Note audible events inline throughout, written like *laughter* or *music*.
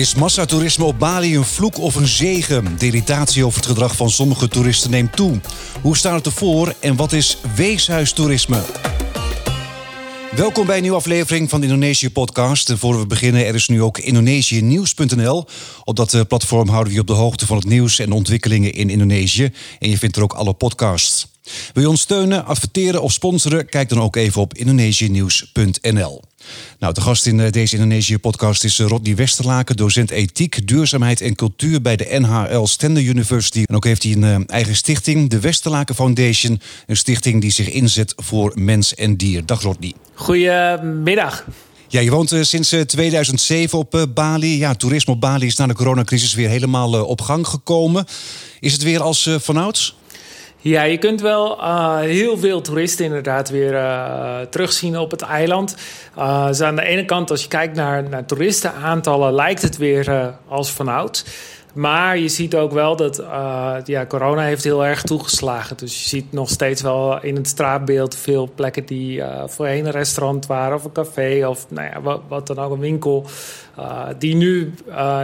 Is massatoerisme op Bali een vloek of een zegen? De irritatie over het gedrag van sommige toeristen neemt toe. Hoe staat het ervoor en wat is weeshuistoerisme? Welkom bij een nieuwe aflevering van de Indonesië Podcast. En voor we beginnen, er is nu ook Indonesiënieuws.nl. Op dat eh, platform houden we je op de hoogte van het nieuws en ontwikkelingen in Indonesië. En je vindt er ook alle podcasts. Wil je ons steunen, adverteren of sponsoren? Kijk dan ook even op Indonesiënieuws.nl. Nou, de gast in eh, deze Indonesië-podcast is eh, Rodney Westerlaken, docent ethiek, duurzaamheid en cultuur bij de NHL Stender University. En ook heeft hij een eh, eigen stichting, de Westerlaken Foundation. Een stichting die zich inzet voor mens en dier. Dag Rodney. Goedemiddag. Ja, je woont sinds 2007 op Bali. Ja, toerisme op Bali is na de coronacrisis weer helemaal op gang gekomen. Is het weer als vanouds? Ja, je kunt wel uh, heel veel toeristen inderdaad weer uh, terugzien op het eiland. Uh, aan de ene kant, als je kijkt naar, naar toeristenaantallen, lijkt het weer als vanouds. Maar je ziet ook wel dat ja, corona heeft heel erg toegeslagen. Dus je ziet nog steeds wel in het straatbeeld veel plekken die voorheen een restaurant waren of een café of nou ja, wat, wat dan ook, een winkel. die nu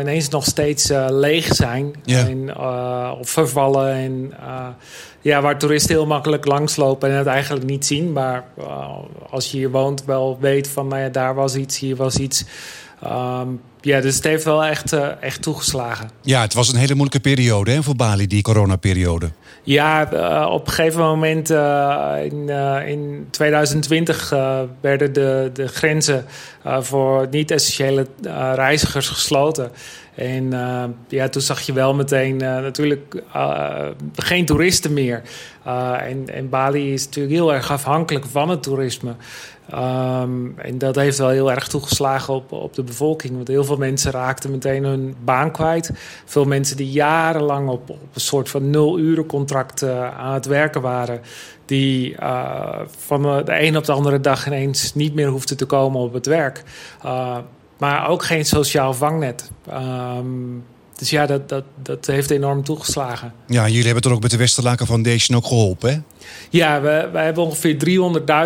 ineens nog steeds leeg zijn en, of vervallen. En, ja, waar toeristen heel makkelijk langslopen en het eigenlijk niet zien. Maar als je hier woont, wel weet van nou ja, daar was iets, hier was iets. Um, ja, dus het heeft wel echt, uh, echt toegeslagen. Ja, het was een hele moeilijke periode hè, voor Bali, die coronaperiode. Ja, uh, op een gegeven moment in, in 2020 werden de, de grenzen voor niet-essentiële reizigers gesloten. En uh, ja, toen zag je wel meteen uh, natuurlijk uh, geen toeristen meer. en, en Bali is natuurlijk heel erg afhankelijk van het toerisme. Um, en dat heeft wel heel erg toegeslagen op, op de bevolking. Want heel veel mensen raakten meteen hun baan kwijt. Veel mensen die jarenlang op, op een soort van nul-uren-contract aan het werken waren. Die van de een op de andere dag ineens niet meer hoefden te komen op het werk. Maar ook geen sociaal vangnet. Um, dus ja, dat, dat, dat heeft enorm toegeslagen. Ja, jullie hebben toch ook met de Westerlaken Foundation ook geholpen, hè? Ja, we, wij hebben ongeveer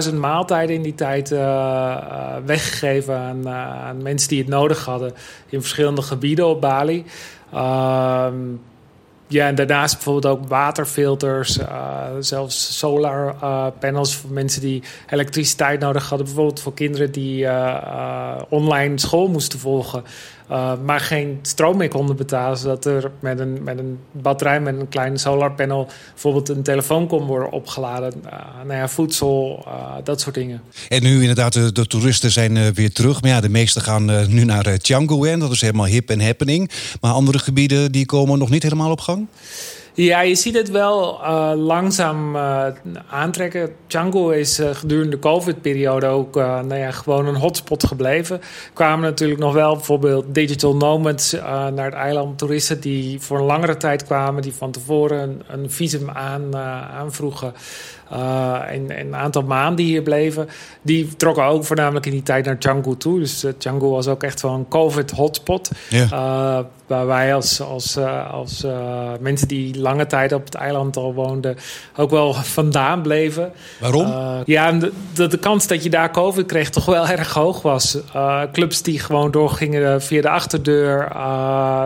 300.000 maaltijden in die tijd uh, weggegeven aan, uh, aan, mensen die het nodig hadden in verschillende gebieden op Bali. Uh, ja, en daarnaast bijvoorbeeld ook waterfilters, uh, zelfs solar uh, panels voor mensen die elektriciteit nodig hadden. Bijvoorbeeld voor kinderen die uh, online school moesten volgen. Uh, maar geen stroom meer konden betalen. Zodat er met een, met een batterij, met een klein solarpanel... bijvoorbeeld een telefoon kon worden opgeladen. Uh, nou ja, voedsel, uh, dat soort dingen. En nu inderdaad, de, toeristen zijn weer terug. Maar ja, de meesten gaan nu naar. En dat is helemaal hip en happening. Maar andere gebieden die komen nog niet helemaal op gang? Ja, je ziet het wel uh, langzaam uh, aantrekken. Django is uh, gedurende de COVID-periode ook nou ja, gewoon een hotspot gebleven. Kwamen natuurlijk nog wel bijvoorbeeld digital nomads naar het eiland. Toeristen die voor een langere tijd kwamen, die van tevoren een, een visum aan, aanvroegen. Uh, en, en, een aantal maanden hier bleven. Die trokken ook voornamelijk in die tijd naar Canggu toe. Dus uh, Canggu was ook echt wel een COVID-hotspot. Ja. Uh, waar wij als, als, als mensen die lange tijd op het eiland al woonden... ook wel vandaan bleven. Waarom? ja, de, de, de, kans dat je daar COVID kreeg toch wel *laughs* erg hoog was. clubs die gewoon doorgingen via de achterdeur.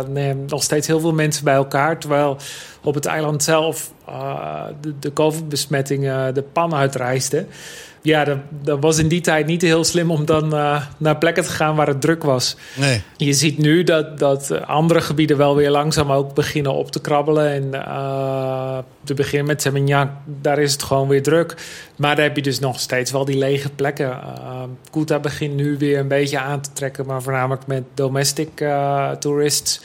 Nee, nog steeds heel veel mensen bij elkaar. Terwijl op het eiland zelf uh, de, de COVID-besmettingen de pan uitreisden. Ja, dat, dat, was in die tijd niet heel slim om dan uh, naar plekken te gaan waar het druk was. Nee. Je ziet nu dat, dat andere gebieden wel weer langzaam ook beginnen op te krabbelen. En uh, te beginnen met Seminyak, daar is het gewoon weer druk. Maar daar heb je dus nog steeds wel die lege plekken. Uh, Kuta begint nu weer een beetje aan te trekken, maar voornamelijk met domestic tourists.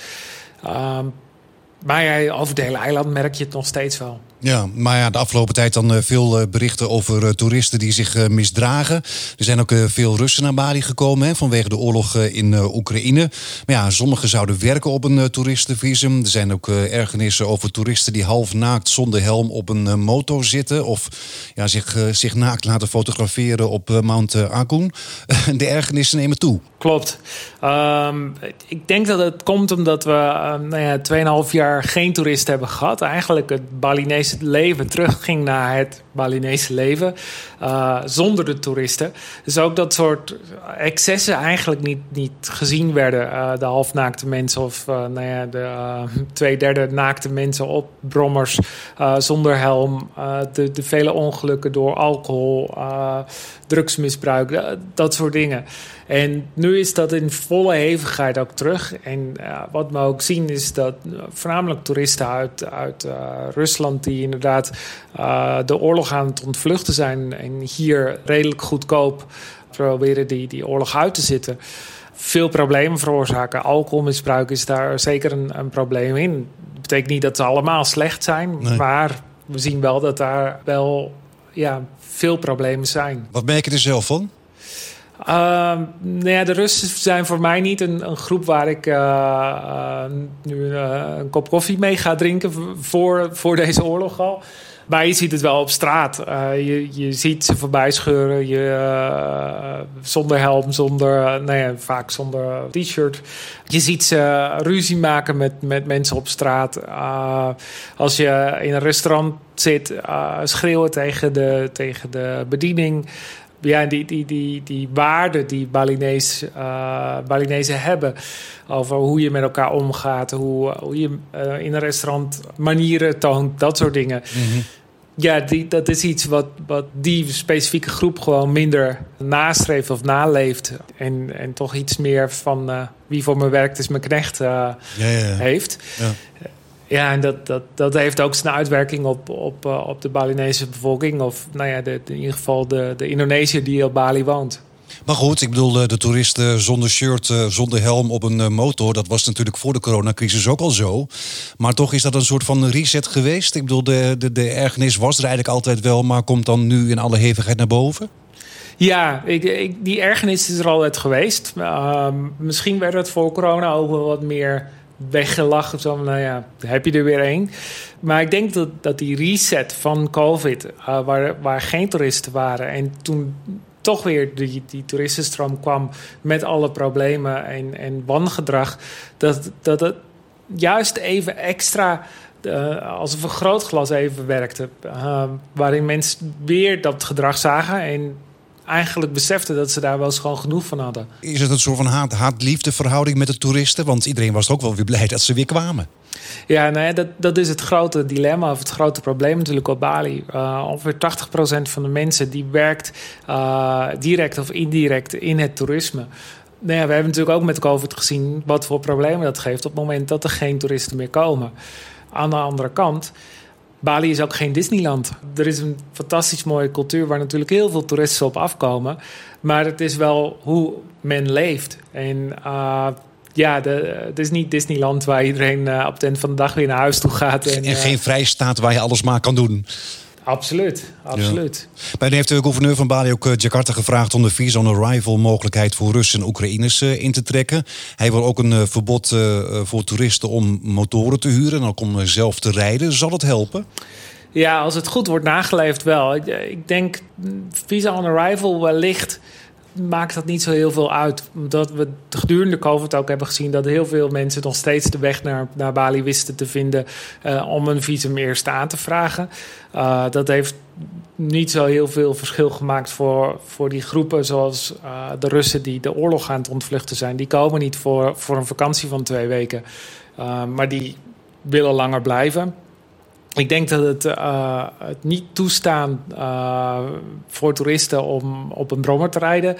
Maar ja, over het hele eiland merk je het nog steeds wel. Ja, maar ja, de afgelopen tijd dan eh, veel eh, berichten over eh, toeristen die zich misdragen. Er zijn ook veel Russen naar Bali gekomen hè, vanwege de oorlog in Oekraïne. Maar ja, sommigen zouden werken op een toeristenvisum. Er zijn ook ergernissen over toeristen die half naakt zonder helm op een motor zitten. Of ja, zich, zich naakt laten fotograferen op Mount Agung. *laughs* de ergernissen nemen toe. Klopt. Um, ik denk dat het komt omdat we uh, nou ja, 2,5 jaar geen toeristen hebben gehad. Eigenlijk het Balinese leven terugging naar het Balinese leven uh, zonder de toeristen. Dus ook dat soort excessen eigenlijk niet, niet gezien werden. Uh, de halfnaakte mensen of uh, nou ja, de twee derde naakte mensen op brommers zonder helm. de, de vele ongelukken door alcohol, drugsmisbruik, dat soort dingen. En nu is dat in volle hevigheid ook terug. En wat we ook zien is dat voornamelijk toeristen uit, uit Rusland... die inderdaad de oorlog aan het ontvluchten zijn... en hier redelijk goedkoop proberen die, die oorlog uit te zitten... veel problemen veroorzaken. Alcoholmisbruik is daar zeker een, een probleem in. Dat betekent niet dat ze allemaal slecht zijn... Nee. maar we zien wel dat daar wel ja, veel problemen zijn. Wat merk je er zelf van? Uh, nou ja, de Russen zijn voor mij niet een, een groep waar ik uh, uh, nu een kop koffie mee ga drinken voor, voor deze oorlog al. Maar je ziet het wel op straat. je, je ziet ze voorbij scheuren. Je, zonder helm, zonder, nee, nou vaak zonder t-shirt. Je ziet ze ruzie maken met, met mensen op straat. als je in een restaurant zit, schreeuwen tegen de, tegen de bediening ja, die, die, die, die waarden die Balinees, Balinezen hebben. Over hoe je met elkaar omgaat, hoe, hoe je in een restaurant manieren toont, dat soort dingen. Mm-hmm. Ja, die, dat is iets wat, wat die specifieke groep gewoon minder nastreeft of naleeft. En, en toch iets meer van uh, wie voor me werkt is mijn knecht ja, ja, ja. heeft. Ja, en dat, dat, dat heeft ook zijn uitwerking op, op, uh, op de Balinese bevolking. Of nou ja, de, in ieder geval de, de Indonesiër die op Bali woont. Maar goed, ik bedoel, de toeristen zonder shirt, eh, zonder helm op een eh, motor... dat was natuurlijk voor de coronacrisis ook al zo. Maar toch is dat een soort van reset geweest? Ik bedoel, de, de, de ergernis was er eigenlijk altijd wel... maar komt dan nu in alle hevigheid naar boven? Ja, ik, die ergernis is er altijd geweest. Uh, misschien werd het voor corona ook wel wat meer weggelachen. Zo, nou ja, heb je er weer één. Maar ik denk dat, dat die reset van COVID, waar, waar geen toeristen waren... en toen toch weer die, die toeristenstroom kwam met alle problemen en, en wangedrag... dat, dat het juist even extra... Uh, als een vergrootglas even werkte. Uh, waarin mensen weer dat gedrag zagen. En eigenlijk beseften dat ze daar wel eens gewoon genoeg van hadden. Is het een soort van haat-liefde verhouding met de toeristen? Want iedereen was ook wel weer blij dat ze weer kwamen. Ja, nou ja, dat, dat is het grote dilemma of het grote probleem natuurlijk op Bali. Uh, ongeveer 80% van de mensen die werkt uh, direct of indirect in het toerisme. Nou ja, we hebben natuurlijk ook met COVID gezien wat voor problemen dat geeft op het moment dat er geen toeristen meer komen. Aan de andere kant Bali is ook geen Disneyland. Er is een fantastisch mooie cultuur waar natuurlijk heel veel toeristen op afkomen. Maar het is wel hoe men leeft. En uh, ja, de, het is niet Disneyland waar iedereen uh, op het eind van de dag weer naar huis toe gaat. En, en geen uh, vrijstaat waar je alles maar kan doen. Absoluut, absoluut. Ja. Heeft de gouverneur van Bali ook Jakarta gevraagd om de visa on arrival mogelijkheid voor Russen en Oekraïners in te trekken. Hij wil ook een verbod voor toeristen om motoren te huren en ook om zelf te rijden. Zal het helpen? Ja, als het goed wordt nageleefd wel. Ik, ik denk visa on arrival wellicht maakt dat niet zo heel veel uit. Omdat we gedurende COVID ook hebben gezien dat heel veel mensen nog steeds de weg naar, naar Bali wisten te vinden uh, om een visum eerst aan te vragen. Uh, dat heeft niet zo heel veel verschil gemaakt voor, voor die groepen, zoals uh, de Russen die de oorlog aan het ontvluchten zijn. Die komen niet voor, voor een vakantie van twee weken, maar die willen langer blijven. Ik denk dat het, uh, het niet toestaan uh, voor toeristen om op een brommer te rijden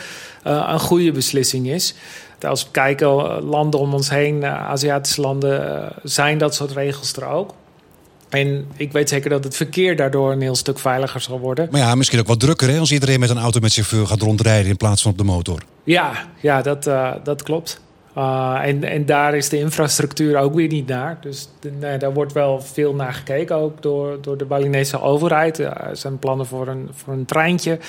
uh, een goede beslissing is. Als we kijken, landen om ons heen, Aziatische landen, zijn dat soort regels er ook. En ik weet zeker dat het verkeer daardoor een heel stuk veiliger zal worden. Maar ja, misschien ook wat drukker hè, als iedereen met een auto met chauffeur gaat rondrijden in plaats van op de motor. Ja, ja dat, dat klopt. Uh, en, en daar is de infrastructuur ook weer niet naar. Dus de, daar wordt wel veel naar gekeken, ook door, door de Balinese overheid. er zijn plannen voor een, voor een treintje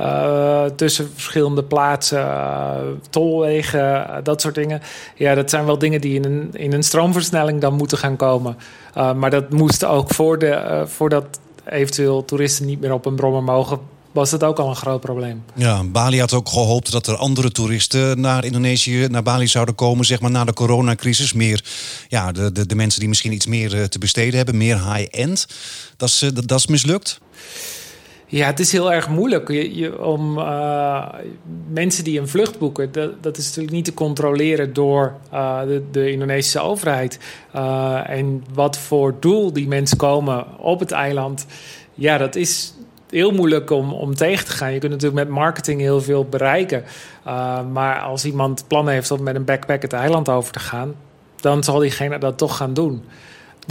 uh, tussen verschillende plaatsen, uh, tolwegen, dat soort dingen. Ja, dat zijn wel dingen die in een, in een stroomversnelling dan moeten gaan komen. maar dat moest ook voor de, voordat eventueel toeristen niet meer op een brommer mogen was het ook al een groot probleem. Ja, Bali had ook gehoopt dat er andere toeristen naar Indonesië, naar Bali zouden komen, zeg maar na de coronacrisis. Meer, ja, de, de, de mensen die misschien iets meer eh, te besteden hebben, meer high-end. Dat is, eh, dat, dat is mislukt? Ja, het is heel erg moeilijk je, om uh, mensen die een vlucht boeken. Dat, dat, is natuurlijk niet te controleren door uh, de, de, Indonesische overheid. Uh, en wat voor doel die mensen komen op het eiland. Ja, dat is heel moeilijk om, om tegen te gaan. Je kunt natuurlijk met marketing heel veel bereiken. maar als iemand plannen heeft om met een backpack het eiland over te gaan, dan zal diegene dat toch gaan doen.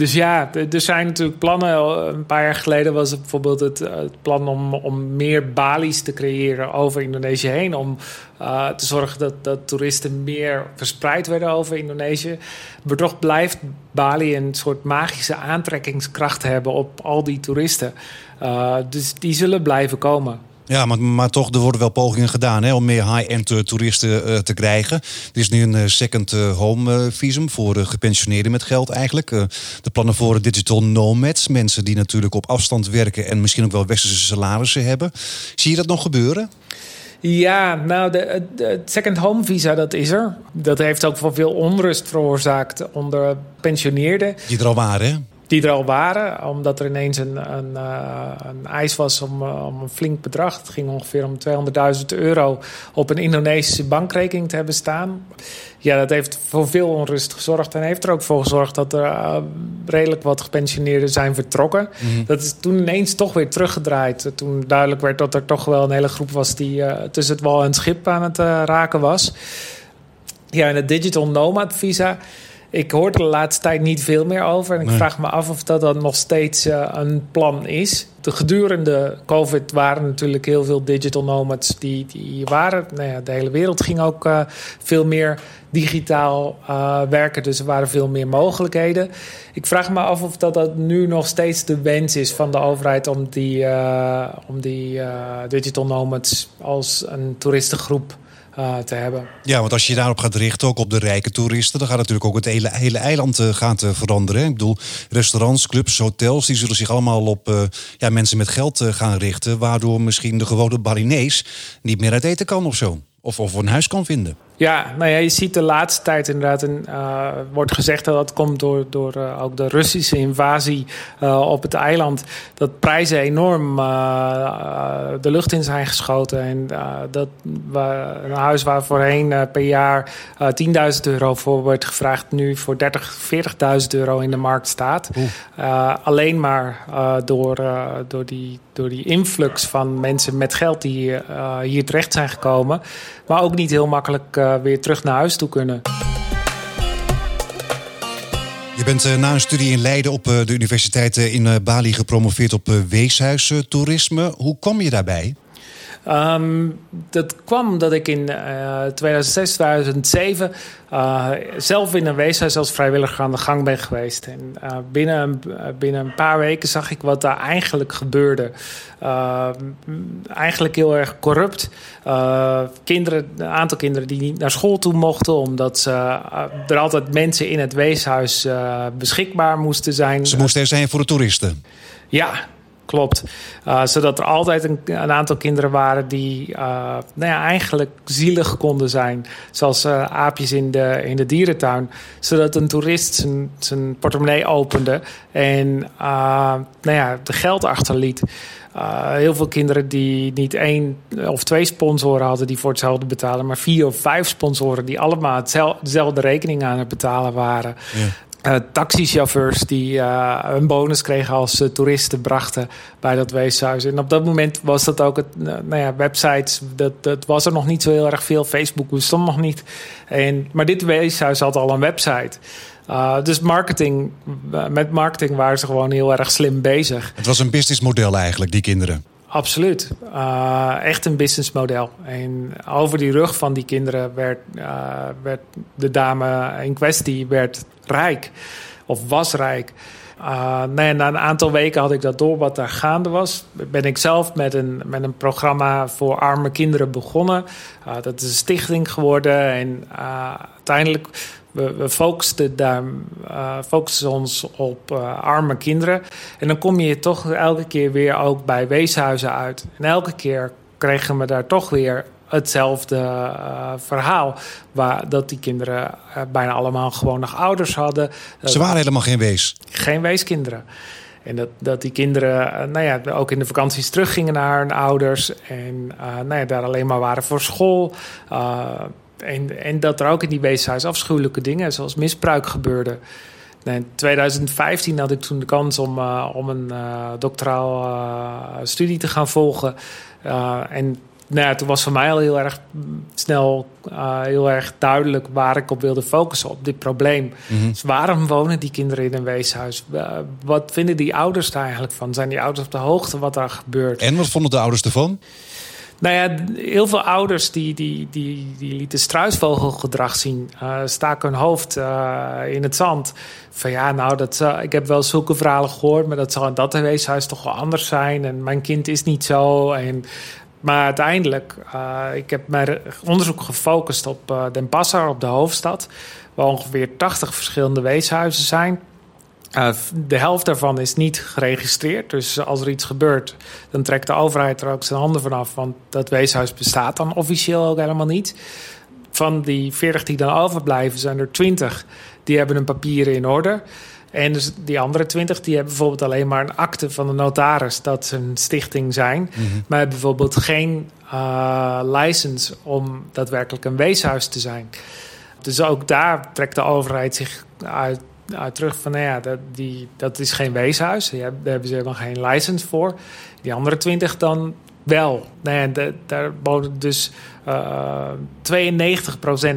Dus ja, er zijn natuurlijk plannen. Een paar jaar geleden was het bijvoorbeeld het, eh, het plan om, om meer balies te creëren over Indonesië heen. Om uh, te zorgen dat, dat toeristen meer verspreid werden over Indonesië. Maar toch blijft Bali een soort magische aantrekkingskracht hebben op al die toeristen. Dus die zullen blijven komen. Ja, maar, maar toch, er worden wel pogingen gedaan hè, om meer high-end eh, toeristen uh, te krijgen. Er is nu een uh, second home visum voor gepensioneerden met geld eigenlijk. de plannen voor digital nomads, mensen die natuurlijk op afstand werken en misschien ook wel westerse salarissen hebben. Zie je dat nog gebeuren? Ja, nou, de, de, second home visa, dat is er. Dat heeft ook wel veel onrust veroorzaakt onder pensioneerden. Die er al waren, hè? Die er al waren. Omdat er ineens een, een, uh, een eis was om, uh, om, een flink bedrag. Het ging ongeveer om 200.000 euro op een Indonesische bankrekening te hebben staan. Ja, dat heeft voor veel onrust gezorgd. En heeft er ook voor gezorgd dat er uh, redelijk wat gepensioneerden zijn vertrokken. Mm Dat is toen ineens toch weer teruggedraaid. Toen duidelijk werd dat er toch wel een hele groep was die tussen het wal en het schip aan het raken was. Ja, en het Digital Nomad Visa ik hoor er de laatste tijd niet veel meer over. En ik vraag me af of dat dan nog steeds uh, een plan is. De gedurende COVID waren natuurlijk heel veel digital nomads die, die waren. Nou ja, de hele wereld ging ook uh, veel meer digitaal uh, werken. Dus er waren veel meer mogelijkheden. Ik vraag me af of dat, dat nu nog steeds de wens is van de overheid om die, om die digital nomads als een toeristengroep te hebben. Ja, want als je daarop gaat richten, ook op de rijke toeristen, dan gaat natuurlijk ook het hele, hele eiland gaat, uh, veranderen. Ik bedoel, restaurants, clubs, hotels, die zullen zich allemaal op ja, mensen met geld gaan richten, waardoor misschien de gewone Balinees niet meer uit eten kan of zo. Of, of een huis kan vinden. Ja, nou ja, je ziet de laatste tijd inderdaad, een, uh, wordt gezegd dat dat komt door, door uh, ook de Russische invasie uh, op het eiland. Dat prijzen enorm de lucht in zijn geschoten. En dat een huis waar voorheen per jaar 10.000 euro voor wordt gevraagd, nu voor 30, 40.000 euro in de markt staat. alleen maar door, door, die, door die influx van mensen met geld die hier terecht zijn gekomen. Maar ook niet heel makkelijk weer terug naar huis toe kunnen. Je bent uh, na een studie in Leiden op uh, de universiteit in Bali gepromoveerd op weeshuistoerisme. Hoe kom je daarbij? Um, dat kwam omdat ik in uh, 2006, 2007 uh, zelf in een weeshuis als vrijwilliger aan de gang ben geweest. En uh, binnen, binnen een paar weken zag ik wat daar eigenlijk gebeurde. Ehm, eigenlijk heel erg corrupt. kinderen, een aantal kinderen die niet naar school toe mochten, omdat ze, er altijd mensen in het weeshuis beschikbaar moesten zijn. Ze moesten er zijn voor de toeristen. Ja, klopt. Uh, zodat er altijd een, een, aantal kinderen waren die uh, nou ja, eigenlijk zielig konden zijn. Zoals uh, aapjes in de, in de dierentuin. Zodat een toerist zijn, portemonnee opende en nou ja, de geld achterliet. heel veel kinderen die niet één of twee sponsoren hadden die voor hetzelfde betalen, maar vier of vijf sponsoren die allemaal dezelfde rekening aan het betalen waren. Ja. Uh, taxichauffeurs die uh, een bonus kregen als ze toeristen brachten bij dat weeshuis. En op dat moment was dat ook het, nou ja, websites, dat, dat was er nog niet zo heel erg veel. Facebook bestond nog niet. En, maar dit weeshuis had al een website. dus marketing, met marketing waren ze gewoon heel erg slim bezig. Het was een businessmodel eigenlijk, die kinderen. Absoluut. Uh, echt een businessmodel. En over die rug van die kinderen werd, uh, werd de dame in kwestie werd rijk. Of was rijk. Uh, nee, na een aantal weken had ik dat door wat daar gaande was. Ben ik zelf met een, met een programma voor arme kinderen begonnen. dat is een stichting geworden. En uiteindelijk we, we focusten, daar, uh, focussen ons op uh, arme kinderen. En dan kom je toch elke keer weer ook bij weeshuizen uit. En elke keer kregen we daar toch weer hetzelfde uh, verhaal. Waar, dat die kinderen bijna allemaal gewoon nog ouders hadden. Ze waren helemaal geen wees? Geen weeskinderen. En dat, dat die kinderen nou ja, ook in de vakanties teruggingen naar hun ouders. En nou ja, daar alleen maar waren voor school. En, en dat er ook in die weeshuis afschuwelijke dingen, zoals misbruik, gebeurde. In 2015 had ik toen de kans om, om een doctoraal studie te gaan volgen. en nou ja, toen was voor mij al heel erg snel uh, heel erg duidelijk waar ik op wilde focussen, op dit probleem. Mhm. Dus waarom wonen die kinderen in een weeshuis? wat vinden die ouders daar eigenlijk van? Zijn die ouders op de hoogte wat daar gebeurt? En wat vonden de ouders ervan? Nou ja, heel veel ouders die, die, die, die lieten struisvogelgedrag zien. Uh, staken hun hoofd uh, in het zand. Van ja, nou, dat, ik heb wel zulke verhalen gehoord... maar dat zal in dat weeshuis toch wel anders zijn. En mijn kind is niet zo. En maar uiteindelijk, uh, ik heb mijn onderzoek gefocust op Den Passer, op de hoofdstad, waar ongeveer 80 verschillende weeshuizen zijn. Uh, de helft daarvan is niet geregistreerd. Dus als er iets gebeurt, dan trekt de overheid er ook zijn handen vanaf. Want dat weeshuis bestaat dan officieel ook helemaal niet. Van die 40 die dan overblijven, zijn er 20 die hebben hun papieren in orde. En dus die andere twintig die hebben bijvoorbeeld alleen maar een akte van de notaris dat ze een stichting zijn. Mhm. Maar hebben bijvoorbeeld geen uh, license om daadwerkelijk een weeshuis te zijn. Dus ook daar trekt de overheid zich uit, uit terug van, nou ja, dat, die, dat is geen weeshuis. Daar hebben ze helemaal geen license voor. Die andere twintig dan wel. Nou ja, daar wonen dus uh, eh,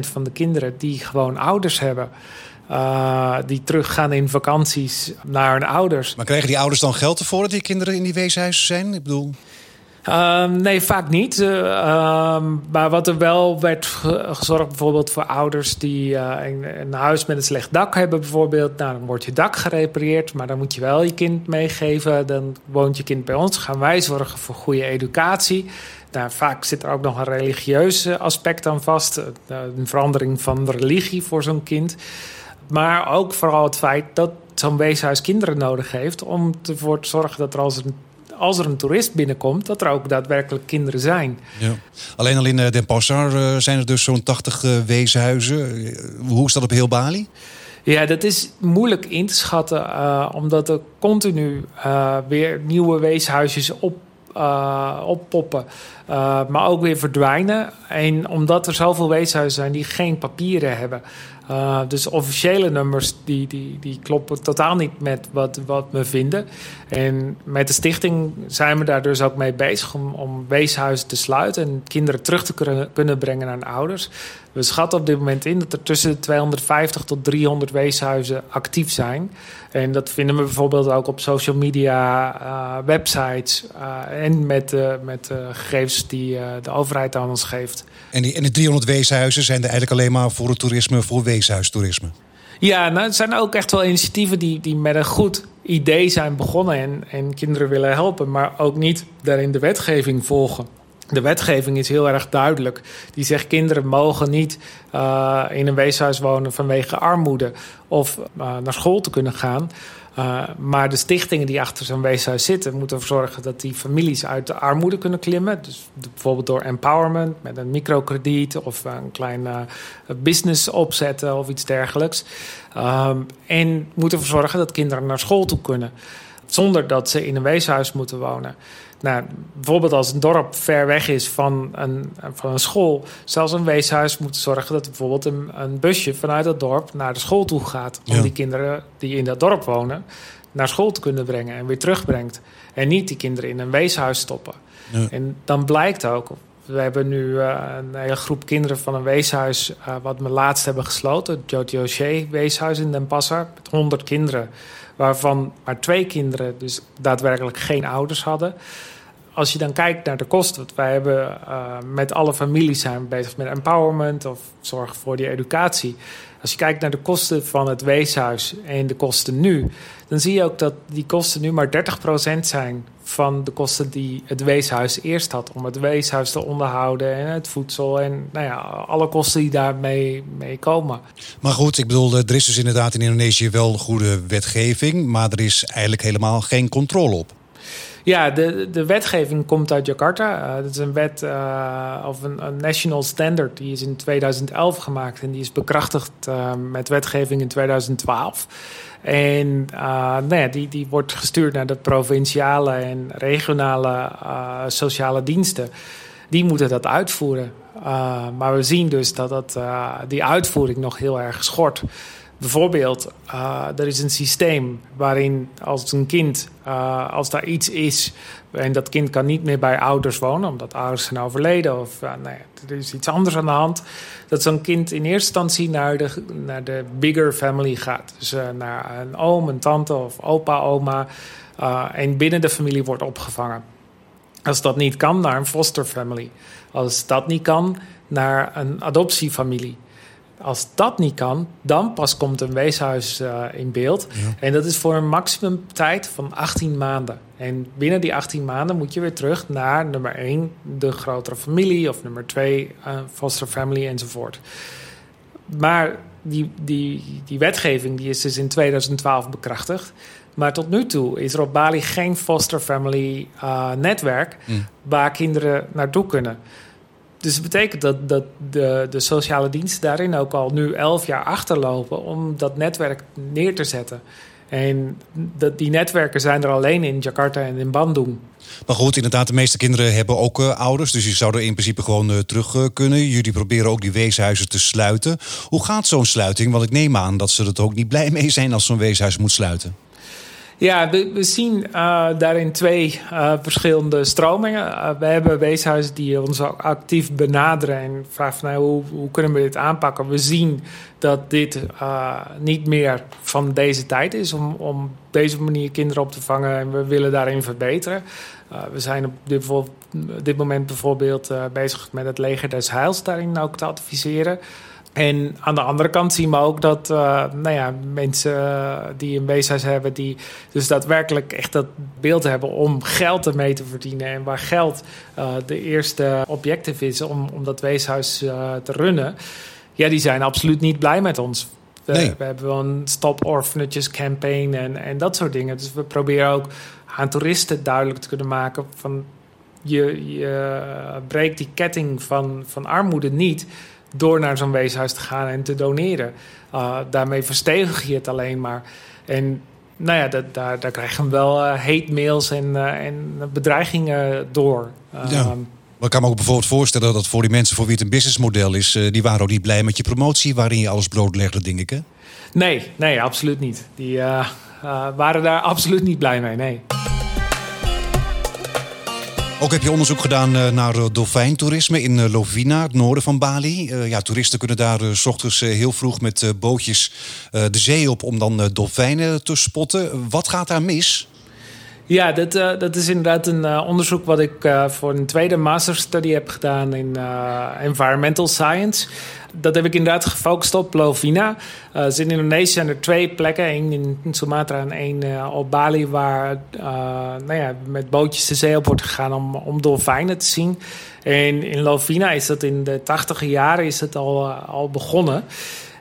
92% van de kinderen die gewoon ouders hebben. Uh, die teruggaan in vakanties naar hun ouders. Maar krijgen die ouders dan geld ervoor dat die kinderen in die weeshuizen zijn? Ik bedoel... Uh, nee, vaak niet. Uh, maar wat er wel werd gezorgd, bijvoorbeeld voor ouders die een, een, huis met een slecht dak hebben, bijvoorbeeld. Nou, dan wordt je dak gerepareerd, maar dan moet je wel je kind meegeven. Dan woont je kind bij ons. Gaan wij zorgen voor goede educatie. Nou, vaak zit er ook nog een religieus aspect aan vast. Een verandering van religie voor zo'n kind. Maar ook vooral het feit dat zo'n weeshuis kinderen nodig heeft... om ervoor te zorgen dat er als een als er een toerist binnenkomt, dat er ook daadwerkelijk kinderen zijn. Ja. Alleen al in eh, Den Passar eh, zijn er dus zo'n 80 uh, eh, weeshuizen. Hoe is dat op heel Bali? Ja, dat is moeilijk in te schatten, omdat er continu weer nieuwe weeshuisjes op uh, oppoppen, maar ook weer verdwijnen. En omdat er zoveel weeshuizen zijn die geen papieren hebben, uh, dus officiële nummers die, die, die kloppen totaal niet met wat, wat we vinden. En met de stichting zijn we daar dus ook mee bezig om, om weeshuizen te sluiten en kinderen terug te kunnen, kunnen brengen naar hun ouders. We schatten op dit moment in dat er tussen de 250 tot 300 weeshuizen actief zijn. En dat vinden we bijvoorbeeld ook op social media, uh, websites uh, en met, uh, met gegevens die de overheid aan ons geeft. En die, en die 300 weeshuizen zijn er eigenlijk alleen maar voor het toerisme, voor weeshuistoerisme? Ja, nou, het zijn ook echt wel initiatieven die, die met een goed idee zijn begonnen en, en kinderen willen helpen, maar ook niet daarin de wetgeving volgen. De wetgeving is heel erg duidelijk. Die zegt kinderen mogen niet uh, in een weeshuis wonen vanwege armoede of uh, naar school te kunnen gaan. Uh, maar de stichtingen die achter zo'n weeshuis zitten, moeten ervoor zorgen dat die families uit de armoede kunnen klimmen. Dus bijvoorbeeld door empowerment met een microkrediet of een klein business opzetten of iets dergelijks. Um, en moeten ervoor zorgen dat kinderen naar school toe kunnen. Zonder dat ze in een weeshuis moeten wonen. Nou, bijvoorbeeld als een dorp ver weg is van een, van een school, zelfs een weeshuis moet zorgen dat bijvoorbeeld een, een busje vanuit dat dorp naar de school toe gaat. Om die kinderen die in dat dorp wonen naar school te kunnen brengen en weer terugbrengt. En niet die kinderen in een weeshuis stoppen. Ja. En dan blijkt ook, we hebben nu uh, een hele groep kinderen van een weeshuis, uh, wat we laatst hebben gesloten, het Jotioche weeshuis in Den Passar, met 100 kinderen, waarvan maar twee kinderen dus daadwerkelijk geen ouders hadden als je dan kijkt naar de kosten, want wij hebben uh, met alle families zijn we bezig met empowerment of zorgen voor die educatie. Als je kijkt naar de kosten van het weeshuis en de kosten nu, dan zie je ook dat die kosten nu maar 30% zijn van de kosten die het weeshuis eerst had. Om het weeshuis te onderhouden en het voedsel en nou ja, alle kosten die daarmee mee komen. Maar goed, ik bedoel, er is dus inderdaad in Indonesië wel goede wetgeving, maar er is eigenlijk helemaal geen controle op. Ja, de, de wetgeving komt uit Jakarta. Uh, dat is een wet uh, of een, een, national standard. Die is in 2011 gemaakt en die is bekrachtigd uh, met wetgeving in 2012. En nou die, die wordt gestuurd naar de provinciale en regionale sociale diensten. Die moeten dat uitvoeren. maar we zien dus dat dat, die uitvoering nog heel erg schort. Bijvoorbeeld, uh, er is een systeem waarin als een kind, uh, als daar iets is en dat kind kan niet meer bij ouders wonen, omdat ouders zijn overleden of nou er is iets anders aan de hand, dat zo'n kind in eerste instantie naar de, naar de bigger family gaat. Dus naar een oom, een tante of opa, oma en binnen de familie wordt opgevangen. Als dat niet kan, naar een foster family. Als dat niet kan, naar een adoptiefamilie. Als dat niet kan, dan pas komt een weeshuis uh, in beeld. En dat is voor een maximum tijd van 18 maanden. En binnen die 18 maanden moet je weer terug naar nummer 1, de grotere familie, of nummer 2, uh, foster family enzovoort. Maar die, die, die wetgeving die is dus in 2012 bekrachtigd. Maar tot nu toe is er op Bali geen foster family uh, netwerk mm. waar kinderen naartoe kunnen. Dus het betekent dat, dat de, de sociale diensten daarin ook al nu elf jaar achterlopen om dat netwerk neer te zetten. En dat, die netwerken zijn er alleen in Jakarta en in Bandung. Maar goed, inderdaad, de meeste kinderen hebben ook uh, ouders. Dus je zou er in principe gewoon uh, terug uh, kunnen. Jullie proberen ook die weeshuizen te sluiten. Hoe gaat zo'n sluiting? Want ik neem aan dat ze er ook niet blij *laughs* mee zijn als zo'n weeshuis moet sluiten. Ja, we, zien uh, daarin twee uh, verschillende stromingen. Uh, we hebben weeshuizen die ons actief benaderen en vragen van, nou, hoe, kunnen we dit aanpakken. We zien dat dit niet meer van deze tijd is om, om deze manier kinderen op te vangen en we willen daarin verbeteren. we zijn op dit, dit moment bijvoorbeeld bezig met het leger des heils daarin ook te adviseren. En aan de andere kant zien we ook dat uh, nou ja, mensen uh, die een weeshuis hebben, die dus daadwerkelijk echt dat beeld hebben om geld ermee te verdienen. En waar geld uh, de eerste objectief is om, om dat weeshuis te runnen. Ja, die zijn absoluut niet blij met ons. We, nee. we hebben wel een Stop Orphanages campaign en, en dat soort dingen. Dus we proberen ook aan toeristen duidelijk te kunnen maken van je, je breekt die ketting van, van armoede niet door naar zo'n weeshuis te gaan en te doneren. Uh, daarmee verstevig je het alleen maar. En nou ja, dat, daar, daar krijgen we wel uh, hate mails en, uh, en bedreigingen door. Ja. Maar ik kan me ook bijvoorbeeld voorstellen dat voor die mensen voor wie het een businessmodel is, die waren ook niet blij met je promotie waarin je alles broodlegde, denk ik. Hè? Nee, nee, absoluut niet. Die waren daar *laughs* absoluut niet blij mee. Nee. Ook heb je onderzoek gedaan eh, naar eh, dolfijntoerisme in eh, Lovina, het noorden van Bali. ja, toeristen kunnen daar s ochtends heel vroeg met bootjes de zee op om dan dolfijnen te spotten. Wat gaat daar mis? Ja, dat, dat is inderdaad een onderzoek wat ik voor een tweede masterstudie heb gedaan in environmental science. Dat heb ik inderdaad gefocust op Lovina. dus in Indonesië zijn er twee plekken, één in Sumatra en één op Bali, waar nou ja, met bootjes de zee op wordt gegaan om, om dolfijnen te zien. En in Lovina is dat in de tachtige jaren is het al, al begonnen.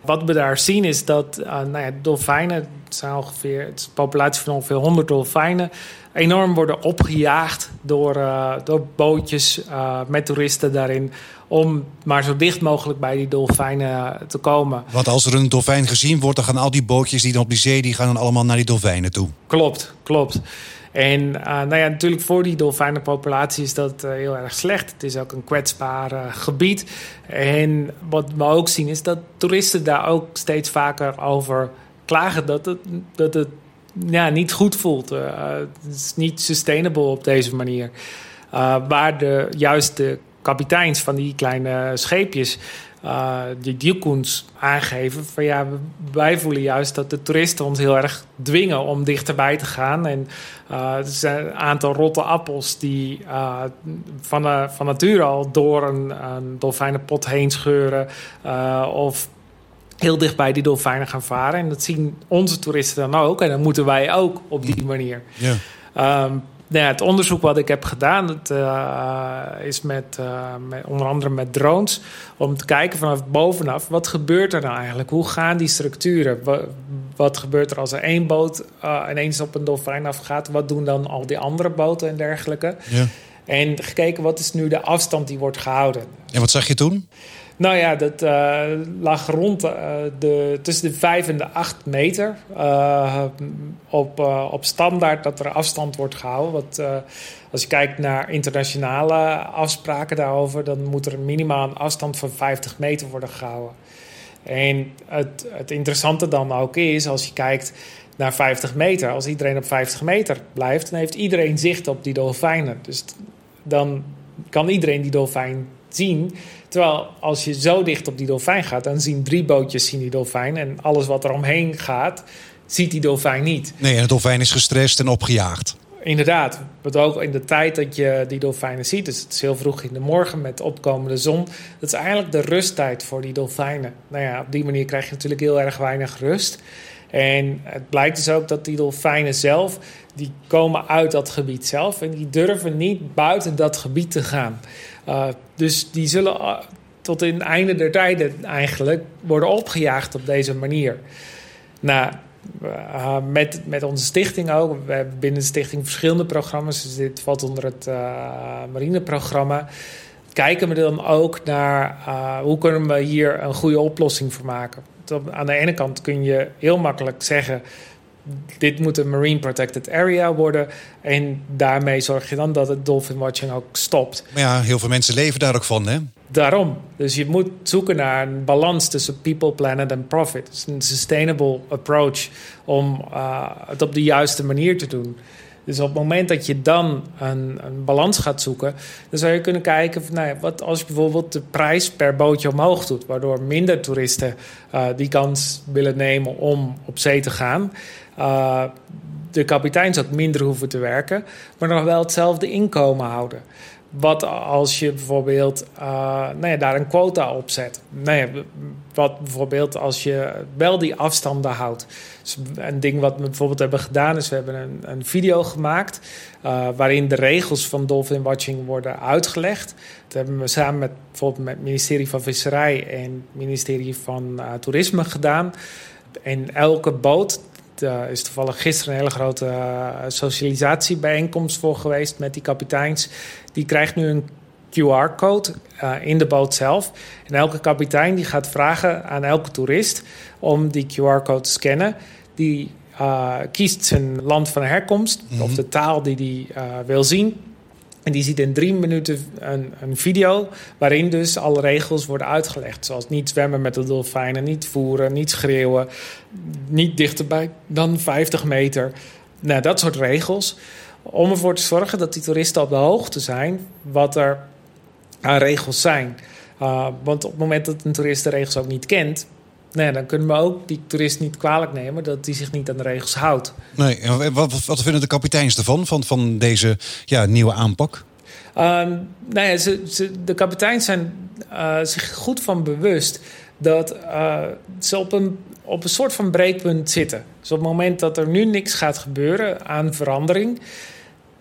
Wat we daar zien is dat uh, nou ja, dolfijnen, zijn ongeveer, het is een populatie van ongeveer 100 dolfijnen, enorm worden opgejaagd door, uh, door bootjes uh, met toeristen daarin. Om maar zo dicht mogelijk bij die dolfijnen te komen. Want als er een dolfijn gezien wordt, dan gaan al die bootjes die dan op die zee, die gaan dan allemaal naar die dolfijnen toe. Klopt, klopt. En uh, nou ja, natuurlijk voor die dolfijnenpopulatie is dat uh, heel erg slecht. Het is ook een kwetsbaar uh, gebied. En wat we ook zien is dat toeristen daar ook steeds vaker over klagen dat het, dat het ja, niet goed voelt. het is niet sustainable op deze manier. waar de, juist de kapiteins van die kleine scheepjes uh, die aangeven van ja, wij voelen juist dat de toeristen ons heel erg dwingen om dichterbij te gaan. En er zijn een aantal rotte appels die uh, van, van nature al door een, een dolfijnenpot heen scheuren. of heel dicht bij die dolfijnen gaan varen. En dat zien onze toeristen dan ook. En dan moeten wij ook op die manier. Ja. Um, nou ja, het onderzoek wat ik heb gedaan, dat, uh, is met, uh, met, onder andere met drones. Om te kijken vanaf bovenaf, wat gebeurt er nou eigenlijk? Hoe gaan die structuren? wat gebeurt er als er één boot uh, ineens op een dolfijn afgaat? Wat doen dan al die andere boten en dergelijke? Ja. En gekeken wat is nu de afstand die wordt gehouden. En wat zag je toen? Nou ja, dat uh, lag rond uh, de, tussen de 5 en de 8 meter. Uh, op, op standaard dat er afstand wordt gehouden. Wat, als je kijkt naar internationale afspraken daarover, dan moet er minimaal een afstand van 50 meter worden gehouden. En het, het interessante dan ook is, als je kijkt naar 50 meter, als iedereen op 50 meter blijft, dan heeft iedereen zicht op die dolfijnen. Dus dan kan iedereen die dolfijn zien. Terwijl als je zo dicht op die dolfijn gaat, dan zien drie bootjes zien die dolfijn. En alles wat er omheen gaat, ziet die dolfijn niet. Nee, en de dolfijn is gestrest en opgejaagd. Inderdaad, maar ook in de tijd dat je die dolfijnen ziet. Dus het is heel vroeg in de morgen met opkomende zon. Dat is eigenlijk de rusttijd voor die dolfijnen. Nou ja, op die manier krijg je natuurlijk heel erg weinig rust. En het blijkt dus ook dat die dolfijnen zelf, die komen uit dat gebied zelf. En die durven niet buiten dat gebied te gaan. Uh, dus die zullen uh, tot in het einde der tijden eigenlijk worden opgejaagd op deze manier. Nou, uh, met, met onze stichting ook. We hebben binnen de stichting verschillende programma's. Dus dit valt onder het marineprogramma. Kijken we dan ook naar hoe kunnen we hier een goede oplossing voor maken. Aan de ene kant kun je heel makkelijk zeggen dit moet een marine protected area worden. En daarmee zorg je dan dat het dolphin watching ook stopt. Maar ja, heel veel mensen leven daar ook van, hè? Daarom. Dus je moet zoeken naar een balans tussen people, planet en profit. Een sustainable approach om uh, het op de juiste manier te doen. Dus op het moment dat je dan een, een balans gaat zoeken, dan zou je kunnen kijken van, nou ja, wat als je bijvoorbeeld de prijs per bootje omhoog doet, waardoor minder toeristen uh, die kans willen nemen om op zee te gaan. Uh, de kapiteins ook minder hoeven te werken, maar nog wel hetzelfde inkomen houden. Wat als je bijvoorbeeld uh, nou ja, daar een quota op zet? Nou ja, wat bijvoorbeeld als je wel die afstanden houdt. Dus een ding wat we bijvoorbeeld hebben gedaan is... we hebben een, een video gemaakt... Uh, waarin de regels van dolphin watching worden uitgelegd. Dat hebben we samen met bijvoorbeeld het ministerie van Visserij... en het ministerie van Toerisme gedaan. En elke boot er is toevallig gisteren een hele grote uh, socialisatiebijeenkomst voor geweest met die kapiteins. Die krijgt nu een QR-code uh, in de boot zelf. En elke kapitein die gaat vragen aan elke toerist om die QR-code te scannen. Die uh, kiest zijn land van herkomst mm -hmm. of de taal die hij wil zien. En die ziet in drie minuten een, een, video waarin dus alle regels worden uitgelegd. Zoals niet zwemmen met de dolfijnen, niet voeren, niet schreeuwen, niet dichterbij dan 50 meter. Nou, dat soort regels. Om ervoor te zorgen dat die toeristen op de hoogte zijn wat er aan regels zijn. Uh, want op het moment dat een toerist de regels ook niet kent, Nee, dan kunnen we ook die toerist niet kwalijk nemen dat hij zich niet aan de regels houdt. Nee, en wat, wat vinden de kapiteins ervan, van, van deze ja, nieuwe aanpak? Um, nou ja, ze, ze, de kapiteins zijn uh, zich goed van bewust dat uh, ze op een, op een soort van breekpunt zitten. Dus op het moment dat er nu niks gaat gebeuren aan verandering,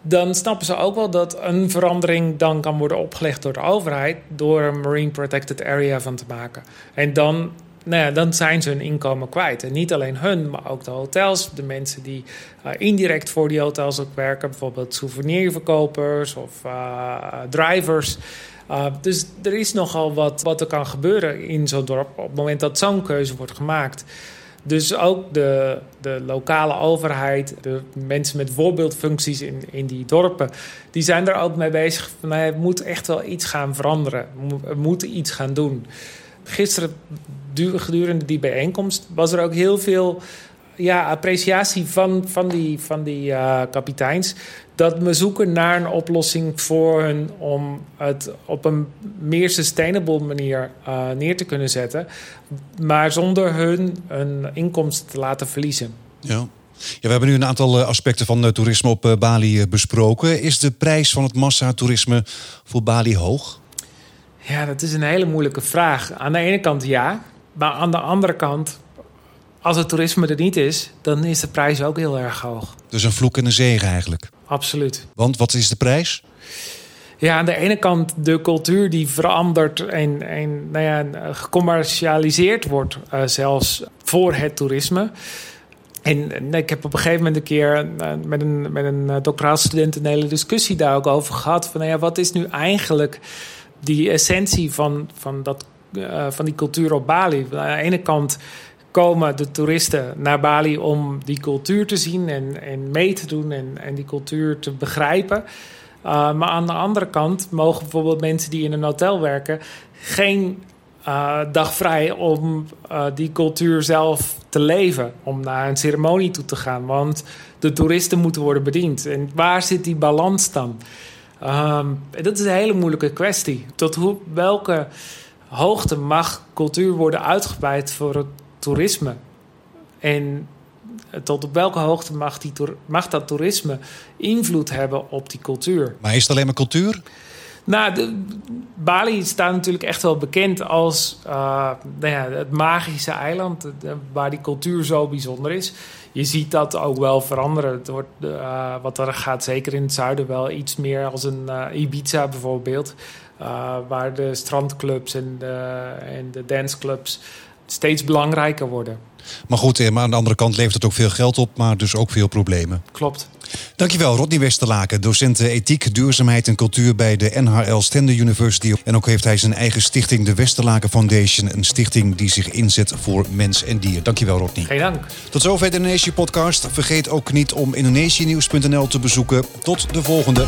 dan snappen ze ook wel dat een verandering dan kan worden opgelegd door de overheid door een Marine Protected Area van te maken. En dan nou ja, dan zijn ze hun inkomen kwijt. En niet alleen hun, maar ook de hotels, de mensen die uh, indirect voor die hotels ook werken, bijvoorbeeld souvenirverkopers of uh, drivers. Uh, dus er is nogal wat, wat er kan gebeuren in zo'n dorp op het moment dat zo'n keuze wordt gemaakt. Dus ook de, de lokale overheid, de mensen met voorbeeldfuncties in, in die dorpen, die zijn er ook mee bezig. Van, er moet echt wel iets gaan veranderen. We moeten iets gaan doen. Gisteren gedurende die bijeenkomst was er ook heel veel ja, appreciatie van, van die, van die uh, kapiteins. Dat we zoeken naar een oplossing voor hun om het op een meer sustainable manier uh, neer te kunnen zetten. Maar zonder hun een inkomsten te laten verliezen. Ja. Ja, we hebben nu een aantal eh, aspecten van toerisme op Bali besproken. Is de prijs van het massatoerisme voor Bali hoog? Ja, dat is een hele moeilijke vraag. Aan de ene kant ja. Maar aan de andere kant, als het toerisme er niet is, dan is de prijs ook heel erg hoog. Dus een vloek en een zegen eigenlijk. Absoluut. Want wat is de prijs? Ja, aan de ene kant de cultuur die verandert en, en nou ja, gecommercialiseerd wordt, uh, zelfs voor het toerisme. En ik heb op een gegeven moment een keer met een, met een doctoraalstudent een hele discussie daar ook over gehad. Van nou ja, wat is nu eigenlijk die essentie van, van, dat, van die cultuur op Bali? Aan de ene kant komen de toeristen naar Bali om die cultuur te zien en, en mee te doen en, en die cultuur te begrijpen. Uh, maar aan de andere kant mogen bijvoorbeeld mensen die in een hotel werken geen dag vrij om die cultuur zelf te leven, om naar een ceremonie toe te gaan. Want de toeristen moeten worden bediend. En waar zit die balans dan? Um, dat is een hele moeilijke kwestie. Tot hoe, welke hoogte mag cultuur worden uitgebreid voor het toerisme. En tot op welke hoogte mag, die, mag dat toerisme invloed hebben op die cultuur? Maar is het alleen maar cultuur? Nou, Bali staat natuurlijk echt wel bekend als uh, nou ja, het magische eiland, waar die cultuur zo bijzonder is. Je ziet dat ook wel veranderen. Het wordt, uh, wat er gaat zeker in het zuiden wel iets meer als een uh, Ibiza bijvoorbeeld. waar de strandclubs en de, en de danceclubs steeds belangrijker worden. Maar goed, eh, maar aan de andere kant levert het ook veel geld op, maar dus ook veel problemen. Klopt. Dankjewel, Rodney Westerlaken, docent ethiek, duurzaamheid en cultuur bij de NHL Stender University. En ook heeft hij zijn eigen stichting, de Westerlaken Foundation, een stichting die zich inzet voor mens en dier. Dankjewel, Rodney. Geen dank. Tot zover de Indonesië podcast. Vergeet ook niet om indonesianieuws.nl te bezoeken. Tot de volgende.